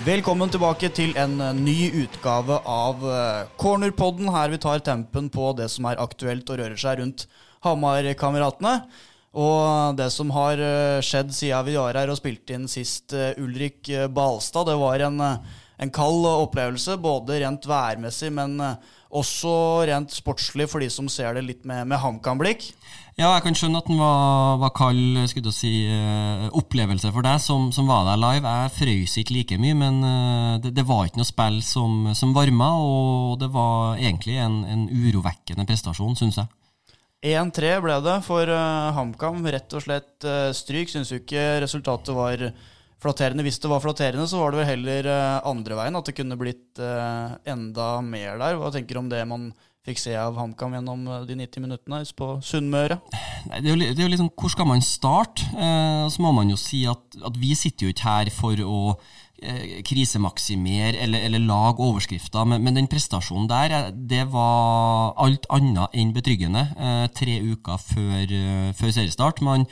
Velkommen tilbake til en eh, ny utgave av eh, Cornerpodden, her vi tar tempen på det som er aktuelt og rører seg rundt Hamar-kameratene. Og det som har eh, skjedd siden vi var her og spilte inn sist, Ulrik Balstad, det var en, en kald opplevelse, både rent værmessig, men også rent sportslig for de som ser det litt med, med HamKam-blikk. Ja, jeg kan skjønne at den var, var kald skulle si, eh, opplevelse for deg som, som var der live. Jeg frøys ikke like mye, men eh, det, det var ikke noe spill som, som varma, og det var egentlig en, en urovekkende prestasjon, syns jeg. 1-3 ble det for uh, HamKam. Rett og slett stryk. Syns jo ikke resultatet var flatterende. Hvis det var flatterende, så var det vel heller andre veien. At det kunne blitt enda mer der. Hva tenker du om det man fikk se av HamKam gjennom uh, de 90 minuttene på Sunnmøre? Det, er jo, det er jo liksom, Hvor skal man starte? Eh, så må man jo si at, at vi sitter jo ikke her for å eh, krisemaksimere eller, eller lage overskrifter, men, men den prestasjonen der, eh, det var alt annet enn betryggende. Eh, tre uker før, eh, før seriestart. Man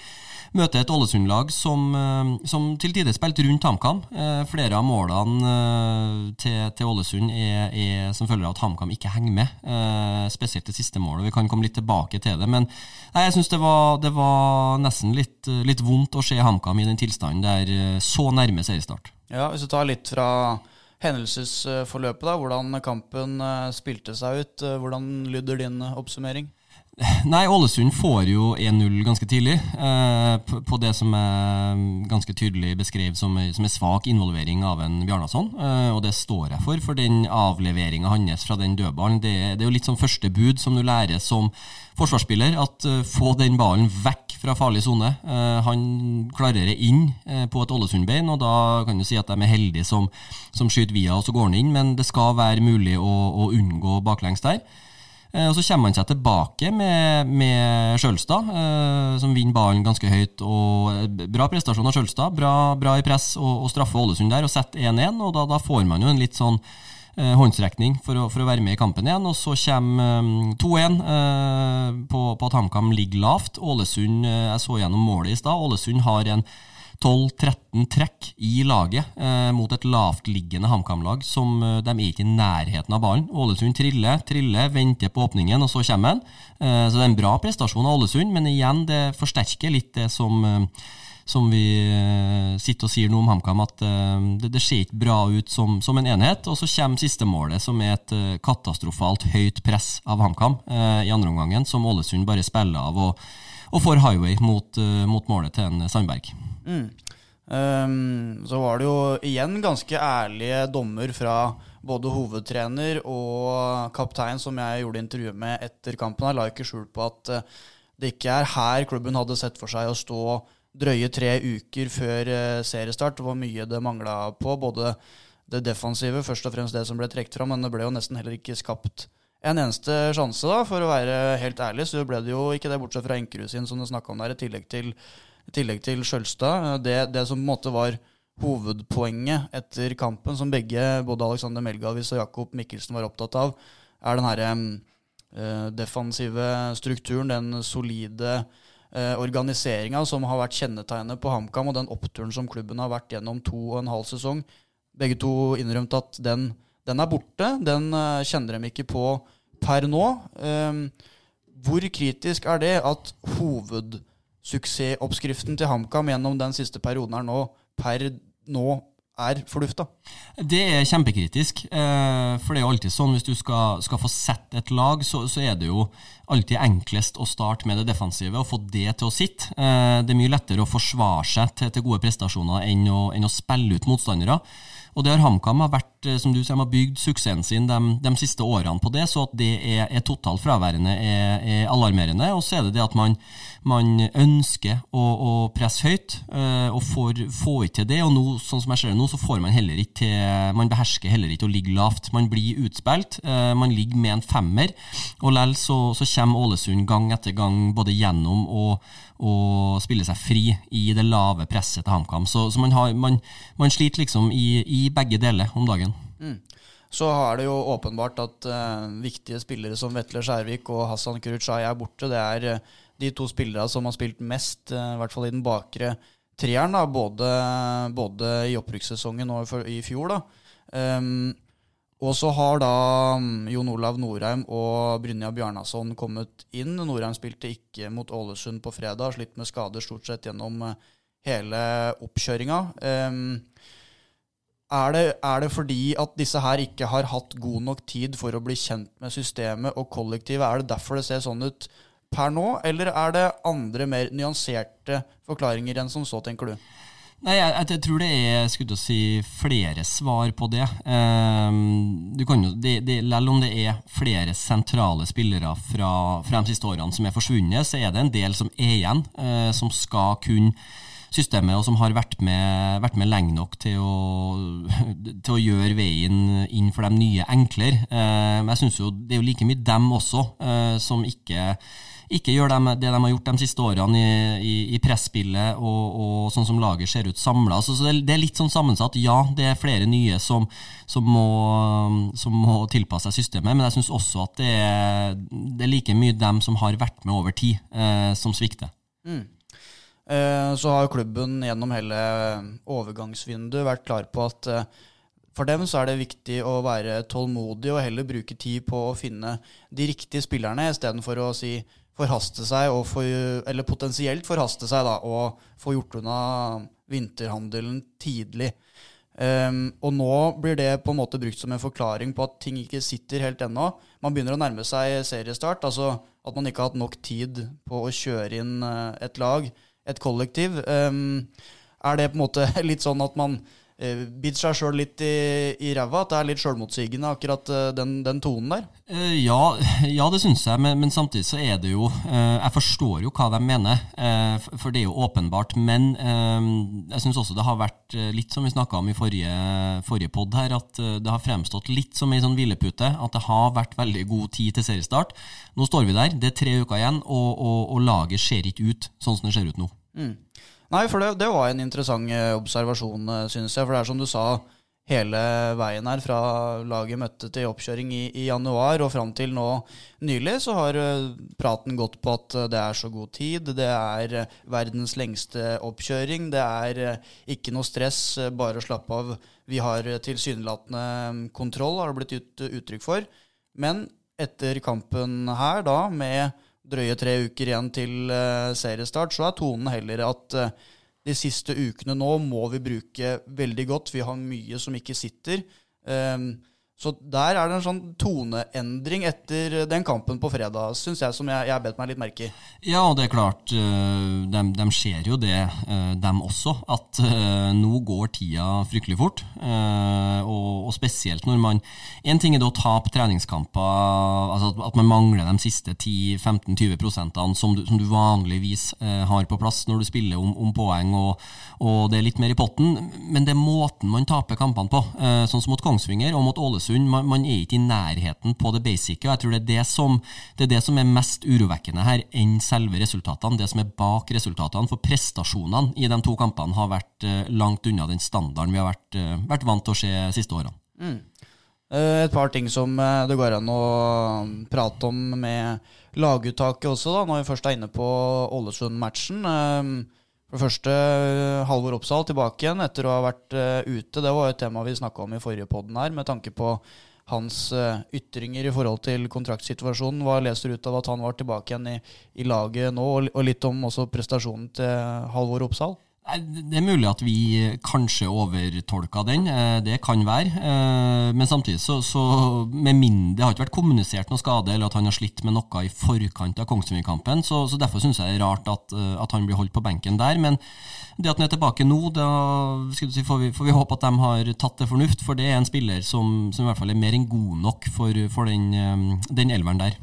møter et Ålesund-lag som, eh, som til tider spilte rundt HamKam. Eh, flere av målene eh, til, til Ålesund er, er som følger av at HamKam ikke henger med. Eh, spesielt det siste målet. Vi kan komme litt tilbake til det. Men nei, jeg syns det, det var nesten litt, eh, litt vondt å se HamKam i den tilstanden der eh, så nærme seriestart. Ja, Hvis du tar litt fra hendelsesforløpet, da, hvordan kampen uh, spilte seg ut, uh, hvordan lyder din oppsummering? Nei, Ålesund får jo 1-0 ganske tidlig, eh, på, på det som er ganske tydelig beskrevet som, som en svak involvering av en Bjarnason. Eh, og det står jeg for, for den avleveringa hans fra den dødballen, det, det er jo litt sånn første bud som du lærer som forsvarsspiller, at eh, få den ballen vekk fra farlig sone. Eh, han klarer det inn eh, på et Ålesund-bein, og da kan du si at de er heldige som, som skyter via, og så går han inn, men det skal være mulig å, å unngå baklengs der. Eh, Og Så kommer han seg tilbake med, med Sjølstad, eh, som vinner ballen ganske høyt. og eh, Bra prestasjon av Sjølstad, bra, bra i press og, og straffer Ålesund der og setter 1-1. og da, da får man jo en litt sånn håndsrekning for å, for å være med i kampen igjen. og Så kommer eh, 2-1 eh, på, på at HamKam ligger lavt. Ålesund, Jeg så gjennom målet i stad. Ålesund har en 12-13 trekk i laget eh, mot et lavtliggende HamKam-lag som eh, de er ikke i nærheten av ballen. Ålesund triller, triller, venter på åpningen, og så kommer han. Eh, så det er en bra prestasjon av Ålesund, men igjen, det forsterker litt det som eh, som vi eh, sitter og sier nå om HamKam, at eh, det, det ser ikke bra ut som, som en enhet. Og så kommer siste målet, som er et katastrofalt høyt press av HamKam i andre omgangen, som Ålesund bare spiller av og, og får highway mot, mot målet til en Sandberg. Mm. Um, så var det jo igjen ganske ærlige dommer fra både hovedtrener og kaptein, som jeg gjorde intervju med etter kampen. Jeg la ikke skjul på at eh, det ikke er her klubben hadde sett for seg å stå drøye tre uker før eh, seriestart. Var mye det mangla på, både det defensive, først og fremst det som ble trukket fram, men det ble jo nesten heller ikke skapt en eneste sjanse, da, for å være helt ærlig. Så ble det jo ikke det, bortsett fra Enkerud sin, som du snakka om der, i tillegg til i tillegg til Sjølstad. Det, det som på en måte var hovedpoenget etter kampen, som begge, både Alexander Melgavis og Jakob Mikkelsen var opptatt av, er den herre eh, defensive strukturen, den solide eh, organiseringa som har vært kjennetegnet på HamKam, og den oppturen som klubben har vært gjennom to og en halv sesong. Begge to innrømte at den, den er borte. Den eh, kjenner de ikke på per nå. Eh, hvor kritisk er det at hovedsuksessoppskriften til HamKam gjennom den siste perioden her nå, per nå, er fordufta? Det er kjempekritisk. Eh, for det er jo alltid sånn hvis du skal, skal få sett et lag, så, så er det jo alltid enklest å starte med det defensive og få det til å sitte. Eh, det er mye lettere å forsvare seg til, til gode prestasjoner enn å, enn å spille ut motstandere. Og det har HamKam vært, eh, som du sier, bygd suksessen sin de, de siste årene på det, så at det er, er totalt fraværende er, er alarmerende. Og så er det det at man, man ønsker å, å presse høyt, eh, og får, får ikke til det. Og nå, sånn som jeg ser det nå, så får man heller ikke til Man behersker heller ikke å ligge lavt. Man blir utspilt. eh, man ligger med en femmer, og likevel så, så kommer Ålesund gang etter gang både gjennom og, og spille seg fri i det lave presset til HamKam. Så, så man, har, man, man sliter liksom i, i begge deler om dagen. Så er det jo åpenbart at uh, viktige spillere som Vetle Skjærvik og Hassan Kurucay er borte. Det er uh, de to spillerne som har spilt mest, uh, i hvert fall i den bakre treeren, da, både, både i opprykkssesongen og i fjor. da. Um, og så har da mm, Jon Olav Norheim og Brynja Bjarnason kommet inn. Norheim spilte ikke mot Ålesund på fredag, slitt med skader stort sett gjennom eh, hele oppkjøringa. Er, det, er det, fordi at disse her ikke har hatt god nok tid for å bli kjent med systemet og kollektivet? Er det derfor det ser sånn ut per nå, eller er det andre, mer nyanserte forklaringer enn som så, tenker du? Nei, jeg, jeg, tror det er skulle si, flere svar på det. Um, du kan jo, det, det, Selv om det er flere sentrale spillere fra, fra de siste årene som er forsvunnet, så er det en del som er igjen, uh, som skal kunne systemet, og som har vært med, vært med lenge nok til å, til å, gjøre veien inn for de nye enklere. Uh, men jeg synes jo det er jo like mye dem også uh, som ikke ikke gjør dem, det de har gjort de siste årene i, i, i presspillet og, og, sånn som laget ser ut samla. Så, så det, det, er litt sånn sammensatt. Ja, det er flere nye som, som, må, som må, tilpasse seg systemet, men jeg syns også at det er, det er, like mye dem som har vært med over tid, eh, som svikter. Mm. Eh, så har klubben gjennom hele overgangsvinduet vært klar på at eh, for dem så er det viktig å være tålmodig og heller bruke tid på å finne de riktige spillerne, istedenfor å si forhaste seg, for, eller potensielt forhaste seg, da, og få gjort unna vinterhandelen tidlig. Um, og nå blir det på en måte brukt som en forklaring på at ting ikke sitter helt ennå. Man begynner å nærme seg seriestart, altså at man ikke har hatt nok tid på å kjøre inn uh, et lag, et kollektiv. Um, er det på en måte litt sånn at man biter seg sjøl litt i, i ræva? At det er litt sjølmotsigende, akkurat uh, den, den, tonen der? Uh, ja, ja, det syns jeg, men, men, samtidig så er det jo Jeg forstår jo hva de mener, for det er jo åpenbart. Men jeg syns også det har vært litt som vi snakka om i forrige, forrige pod her, at det har fremstått litt som ei sånn hvilepute. At det har vært veldig god tid til seriestart. Nå står vi der, det er tre uker igjen, og, og, og laget ser ikke ut sånn som det ser ut nå. Mm. Nei, for det, det var en interessant eh, observasjon, eh, synes jeg. For det er som du sa, hele veien her fra laget møtte til oppkjøring i, i januar og fram til nå nylig, så har eh, praten gått på at det er så god tid. Det er verdens lengste oppkjøring. Det er ikke noe stress, bare å slappe av. Vi har tilsynelatende mm, kontroll, har det blitt ut, uttrykk for. Men etter kampen her, da, med drøye tre uker igjen til uh, seriestart, så er tonen heller at uh, de siste ukene nå må vi bruke veldig godt. Vi har mye som ikke sitter. Um, så der er det en sånn toneendring etter den kampen på fredag, syns jeg, som jeg, jeg bet meg litt merke i. Ja, og det er klart, de, de ser jo det, dem også, at nå går tida fryktelig fort. Og, og spesielt når man En ting er det å tape treningskamper, altså at man mangler de siste 10-15-20 prosentene som, som, du vanligvis har på plass når du spiller om, om poeng, og, og, det er litt mer i potten. Men det er måten man taper kampene på, sånn som mot Kongsvinger og mot Ålesund Ålesund. Man, man, er ikke i nærheten på det basice. og Jeg tror det er det, som, det er det som er mest urovekkende her, enn selve resultatene. Det som er bak resultatene. For prestasjonene i de to kampene har vært uh, langt unna den standarden vi har vært, uh, vært vant til å se de siste årene. Mm. Uh, et par ting som det går an å prate om med laguttaket også, da, når vi først er inne på Ålesund-matchen. For det første, Halvor Oppsal tilbake igjen etter å ha vært uh, ute. Det var jo et tema vi snakka om i forrige podden her, med tanke på hans uh, ytringer i forhold til kontraktsituasjonen. Hva leser du ut av at han var tilbake igjen i, i laget nå, og, og, litt om også prestasjonen til Halvor Oppsal? Det er mulig at vi kanskje overtolka den, eh, det kan være. Eh, men samtidig så, så med mindre, Det har ikke vært kommunisert noe skade eller at han har slitt med noe i forkant av Kongsvinger-kampen. Så, så, derfor syns jeg det er rart at, eh, at, han blir holdt på benken der. Men det at han er tilbake nå, da si, får, vi, får, vi, håpe at de har tatt det fornuft. For det er en spiller som, som i hvert fall er mer enn god nok for, for den, den elveren der.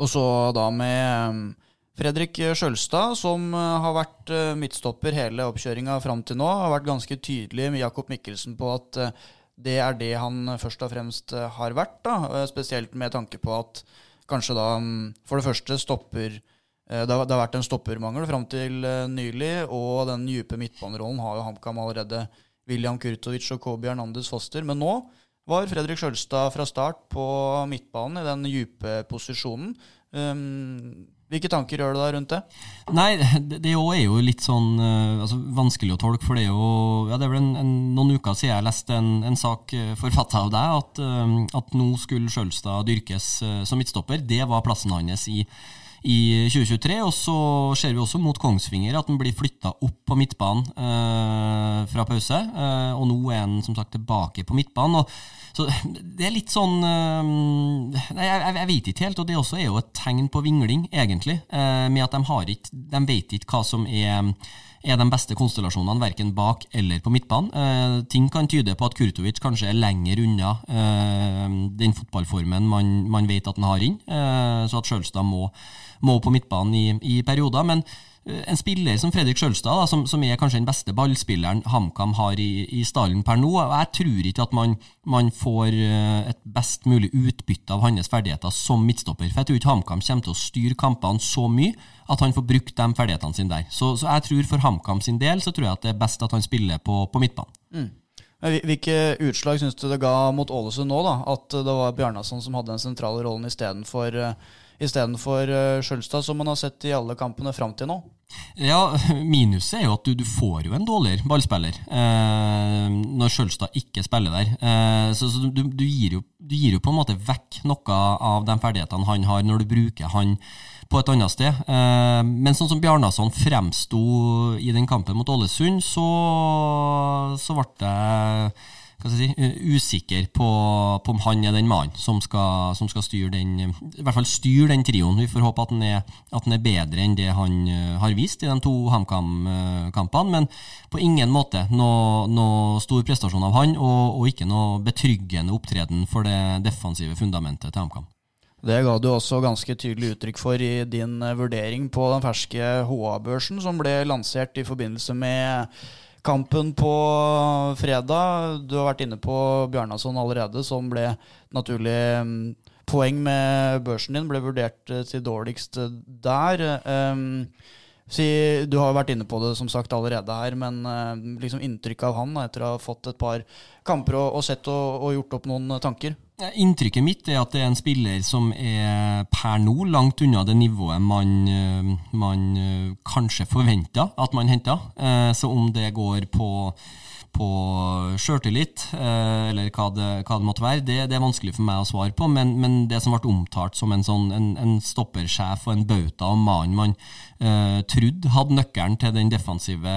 Og så da med Fredrik Sjølstad, som eh, har vært eh, midtstopper hele oppkjøringa fram til nå, har vært ganske tydelig med Jakob Mikkelsen på at eh, det er det han først og fremst har vært. da, Spesielt med tanke på at kanskje da mm, for det første stopper det har, vært en stoppermangel fram til nylig, og den dype midtbanerollen har jo HamKam allerede William Kurtovic og Kobi Hernandez Foster. Men nå var Fredrik Sjølstad fra start på midtbanen i den dype posisjonen. Um, hvilke tanker gjør du deg rundt det? Nei, Det, det er jo litt sånn uh, altså, vanskelig å tolke. For det er jo ja, det er vel en, en, noen uker siden jeg leste en, en sak uh, forfatta av deg, at, uh, at nå skulle Sjølstad dyrkes som midtstopper. Det var plassen hans i i 2023. Og så ser vi også mot Kongsvinger at den blir flytta opp på midtbanen eh, fra pause. Eh, og nå er han som sagt tilbake på midtbanen. Og, så det er litt sånn eh, Nei, jeg, jeg, vet ikke helt. Og det også er jo et tegn på vingling, egentlig. Eh, med at de har ikke De vet ikke hva som er er de beste konstellasjonene, verken bak eller på midtbanen. Eh, ting kan tyde på at Kurtovic kanskje er lenger unna eh, den fotballformen man, man, vet at han har inn, så at Sjølstad må må på midtbanen i, i perioder. men en spiller som Fredrik Sjølstad, som, som, er kanskje den beste ballspilleren HamKam har i, i stallen per nå. Jeg tror ikke at man, man, får eh, et best mulig utbytte av hans ferdigheter som midtstopper. For jeg tror ikke HamKam kommer til å styre kampene så mye at han får brukt de ferdighetene sine der. Så, så jeg tror for HamKam sin del så tror jeg at det er best at han spiller på, på midtbanen. Mm. Hvilke utslag syns du det ga mot Ålesund nå, da? At det var Bjarnason som hadde den sentrale rollen istedenfor uh, istedenfor uh, Skjølstad, som man har sett i alle kampene fram til nå. Ja, Minuset er jo at du, du får jo en dårligere ballspiller eh, når Skjølstad ikke spiller der. Eh, så, så du, du, gir jo, du, gir jo, på en måte vekk noe av de ferdighetene han har, når du bruker han på et annet sted. Eh, men sånn som Bjarnason fremsto i den kampen mot Ålesund, så, så ble det si, usikker på, på, om han er den mannen som som skal styre den i hvert fall styre den trioen. Vi får håpe at han er, at han er bedre enn det han uh, har vist i de to HamKam-kampene. Men på ingen måte noe, noe, stor prestasjon av han, og, og ikke noe betryggende opptreden for det defensive fundamentet til HamKam. Det ga du også ganske tydelig uttrykk for i din uh, vurdering på den ferske HA-børsen som ble lansert i forbindelse med kampen på fredag. Du har vært inne på Bjarnason allerede, som ble naturlig mm, poeng med børsen din. Ble vurdert eh, til dårligst eh, der. Um, si, du har jo vært inne på det som sagt allerede her, men uh, liksom inntrykket av han etter å ha fått et par kamper og, og sett og, og gjort opp noen tanker? Inntrykket mitt er at det er en spiller som er per nå langt unna det nivået man, eh, man eh, kanskje forventa at man henta. Eh, så om det går på på sjøltillit, eh, eller hva det, hva det, måtte være, det, det, er vanskelig for meg å svare på. Men, men det som ble omtalt som en, sånn, en, en stoppersjef og en bauta og mannen man eh, trodde hadde nøkkelen til den defensive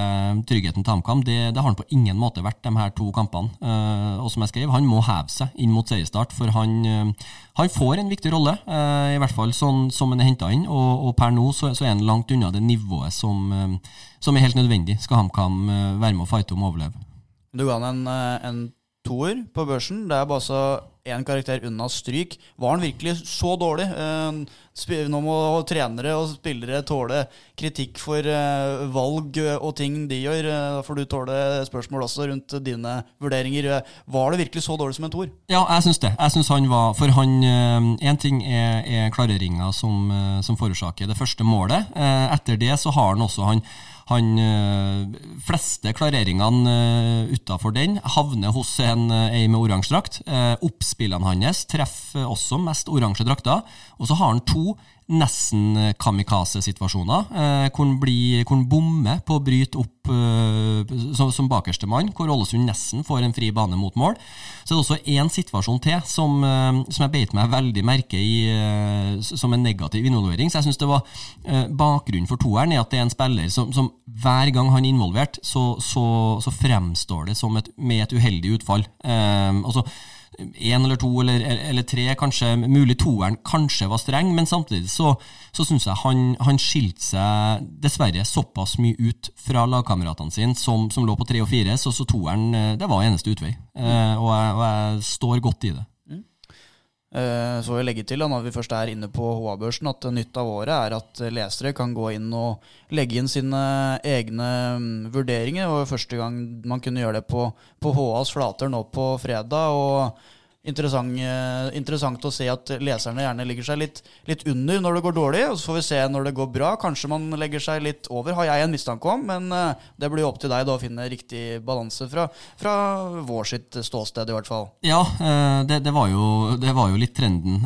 tryggheten til HamKam, det, det, har han på ingen måte vært de her to kampene. Eh, og som jeg skrev, han må heve seg inn mot seriestart, for han, eh, han får en viktig rolle. Eh, I hvert fall sånn som han er henta inn, og, og, per nå så, så, er han langt unna det nivået som, eh, som er helt nødvendig skal HamKam være med å fighte om å overleve. Du ga han en, eh, en toer på børsen. Det er bare så én karakter unna stryk. Var han virkelig så dårlig? Eh, nå må trenere og spillere tåle kritikk for eh, valg og ting de gjør. Da får du tåle spørsmål også rundt dine vurderinger. Var det virkelig så dårlig som en toer? Ja, jeg syns det. Jeg synes han var For han Én ting er, er klareringa som, som forårsaker det første målet. Etter det så har han også han han øh, fleste klareringene øh, utafor den havner hos en øh, ei med oransje drakt. Oppspillene hans treffer også mest oransje drakter. Og så har han to nesten kamikaze-situasjoner, eh, hvor han bommer på å bryte opp eh, som, som bakerste mann, hvor Ålesund nesten får en fri bane mot mål. Så det er også én situasjon til som, eh, som jeg beit meg veldig merke i som en negativ involvering. Så jeg syns det var bakgrunnen for toeren er at det er en spiller som, som hver gang han er involvert, så, så, så fremstår det et, med et uheldig utfall. Altså én eller to eller, eller, tre, kanskje mulig toeren kanskje var streng, men samtidig så, så syns jeg han, han skilte seg dessverre såpass mye ut fra lagkameratene sine som, som, lå på tre og fire, så, så toeren eh, det var eneste utvei. Eh, og, jeg, og, jeg, står godt i det. Mm. vil så jeg legger til, når vi først er inne på HA-børsen, at nytt av året er at lesere kan gå inn og legge inn sine egne vurderinger. vurderinger. og Første gang man kunne gjøre det på, på HAs flater nå på fredag. og interessant, eh, interessant å se at leserne gjerne ligger seg litt, litt under når det går dårlig, og så får vi se når det går bra. Kanskje man legger seg litt over, har jeg en mistanke om, men eh, det blir jo opp til deg da å finne riktig balanse fra, fra vår sitt ståsted, i hvert fall. Ja, eh, det, det, var, jo, det var jo litt trenden.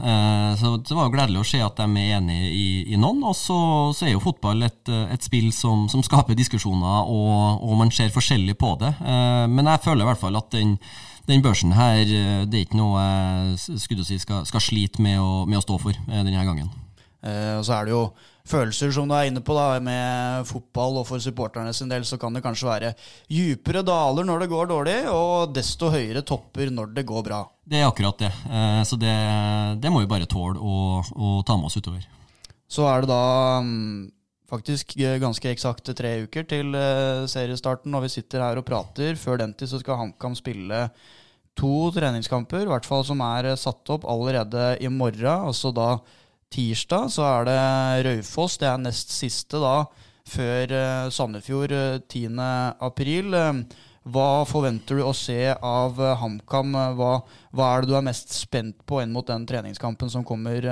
Så det var jo gledelig å se at de er enige i, i noen. Og så, så, er jo fotball et, et spill som, som, skaper diskusjoner, og, og man ser forskjellig på det. Men jeg føler i hvert fall at den den børsen her, eh, det er ikke noe jeg skulle si, skal, skal slite med å, med å, stå for eh, denne gangen. Eh, og så er det jo følelser, som du er inne på, da, med fotball, og for supporterne sin del så kan det kanskje være djupere daler når det går dårlig, og desto høyere topper når det går bra. Det er akkurat det. Eh, så det, det må vi bare tåle å, å ta med oss utover. Så er det da mm, faktisk ganske eksakte tre uker til seriestarten, og vi sitter her og prater. Før den tid så skal HamKam spille to treningskamper, i hvert fall som er satt opp allerede i morgen. Altså da tirsdag så er det Raufoss. Det er nest siste da før Sandefjord 10. Eh, april. hva forventer du å se av HamKam? Hva, hva, er det du er mest spent på inn mot den treningskampen som kommer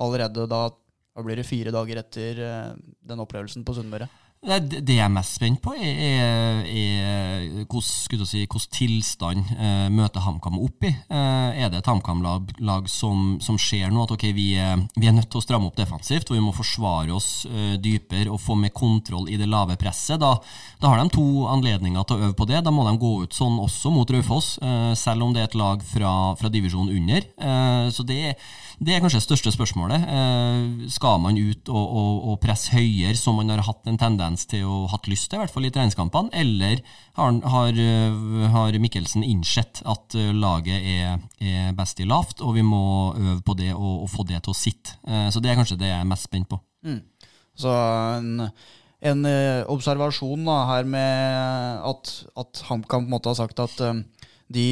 allerede da da blir det fire dager etter den opplevelsen på Sunnmøre? Det jeg er mest spent på, er, er hvordan, si, tilstand eh, møter HamKam opp i. Eh, er det et HamKam-lag som, som, ser nå at okay, vi, er, vi, er, nødt til å stramme opp defensivt, og vi må forsvare oss eh, dypere og få mer kontroll i det lave presset? Da, da, har de to anledninger til å øve på det. Da må de gå ut sånn også mot Raufoss, eh, selv om det er et lag fra, fra divisjonen under. Eh, så det er det er kanskje det største spørsmålet. Eh, skal man ut og, og, og, presse høyere, som man har hatt en tendens til å hatt lyst til, i hvert fall i treningskampene, eller har, har, eh, har Mikkelsen innsett at eh, laget er, er, best i lavt, og vi må øve på det og, og, få det til å sitte? Så det er kanskje det jeg er mest spent på. Mm. Så en, en observasjon da, her med at, at HamKam på en måte har sagt at de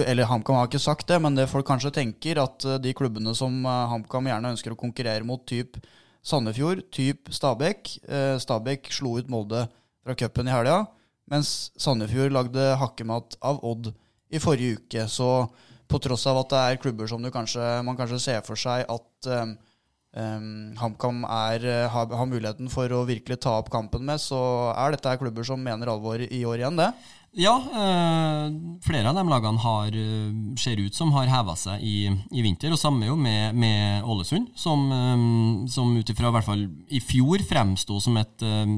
eller HamKam har ikke sagt det, men det folk kanskje tenker, at eh, de klubbene som eh, HamKam gjerne ønsker å konkurrere mot, typ Sandefjord, typ Stabæk eh, Stabæk slo ut Molde fra cupen i helga, mens Sandefjord lagde hakkemat av Odd i forrige uke. Så på tross av at det er klubber som kanskje, man kanskje ser for seg at um, um, HamKam har, har, muligheten for å virkelig ta opp kampen med, så er dette klubber som mener alvor i år igjen, det. Ja, øh, flere av de lagene har, eh, ser ut som har heva seg i, i, vinter. Og samme jo med, med Ålesund, som, øh, som ut ifra i hvert fall i fjor fremsto som,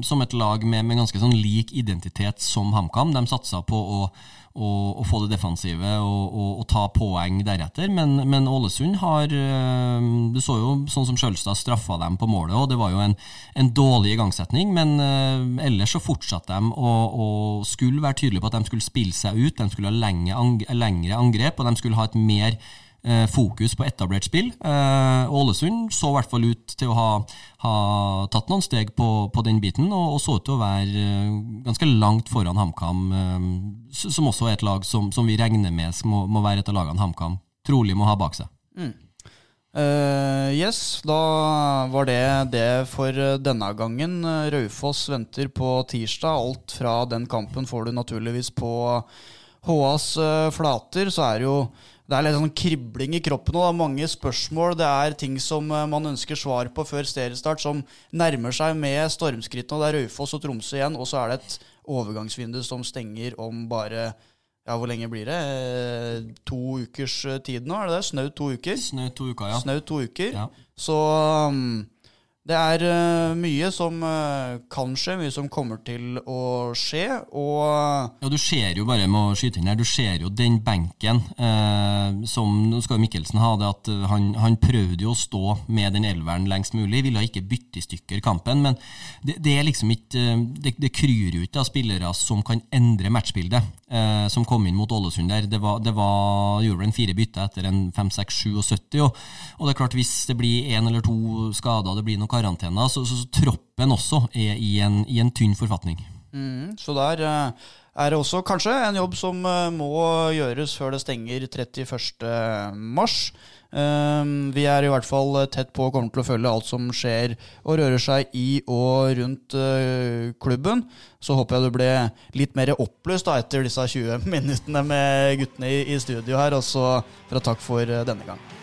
som, et lag med, med ganske sånn lik identitet som HamKam. De satsa på å og, og, få det defensive og, og, og ta poeng deretter. Men, men, Ålesund har eh, Du så jo sånn som Sjølstad straffa dem på målet, og det var jo en, en dårlig igangsetning. Men uh, ellers så fortsatte de å, skulle være tydelige på at de skulle spille seg ut. De skulle ha lenge, lengre angrep, og de skulle ha et mer Eh, fokus på etablert spill. Eh, Ålesund så i hvert fall ut til å ha, ha tatt noen steg på, på den biten, og, og, så ut til å være eh, ganske langt foran HamKam, som også er et lag som, som vi regner med må, må, være et av lagene HamKam trolig må ha bak seg. Mm. Uh, yes, da var det det for denne gangen. Raufoss venter på tirsdag. Alt fra den kampen får du naturligvis på HAs flater. Så er det jo det er litt sånn kribling i kroppen og det er mange spørsmål. Det er ting som eh, man ønsker svar på før seriestart, som nærmer seg med stormskrittene. Det er Raufoss og Tromsø igjen, og så er det et overgangsvindu som stenger om bare ja, hvor lenge blir det? Eh, to ukers eh, tid nå, er det det? Snaut to uker? Snaut to uker, ja. Snaut to uker. Ja. Så um, det er uh, mye som uh, kan skje, mye som kommer til å skje, og Ja, du ser jo bare med å skyte inn her, du ser jo den benken uh, som Nå skal Mikkelsen ha det at han, han, prøvde jo å stå med den elveren lengst mulig, ville ikke bytte i stykker kampen, men det, det er liksom ikke Det, det kryr jo ikke av spillere som kan endre matchbildet, som kom inn mot Ålesund der. Det var, det var gjorde vel fire bytter etter en 5-6-77, og, og det er klart, hvis det blir én eller to skader, det blir noen karantener, så, så, så troppen også er i en, i en tynn forfatning. Mm, så der uh, er det også kanskje en jobb som eh, må gjøres før det stenger 31. Um, vi er i hvert fall tett på og kommer til å følge alt som skjer og rører seg i og rundt uh, klubben. Så håper jeg du ble litt mer opplyst da, etter disse 20 minuttene med guttene i, studio her. Og så for å takk for uh, denne gang.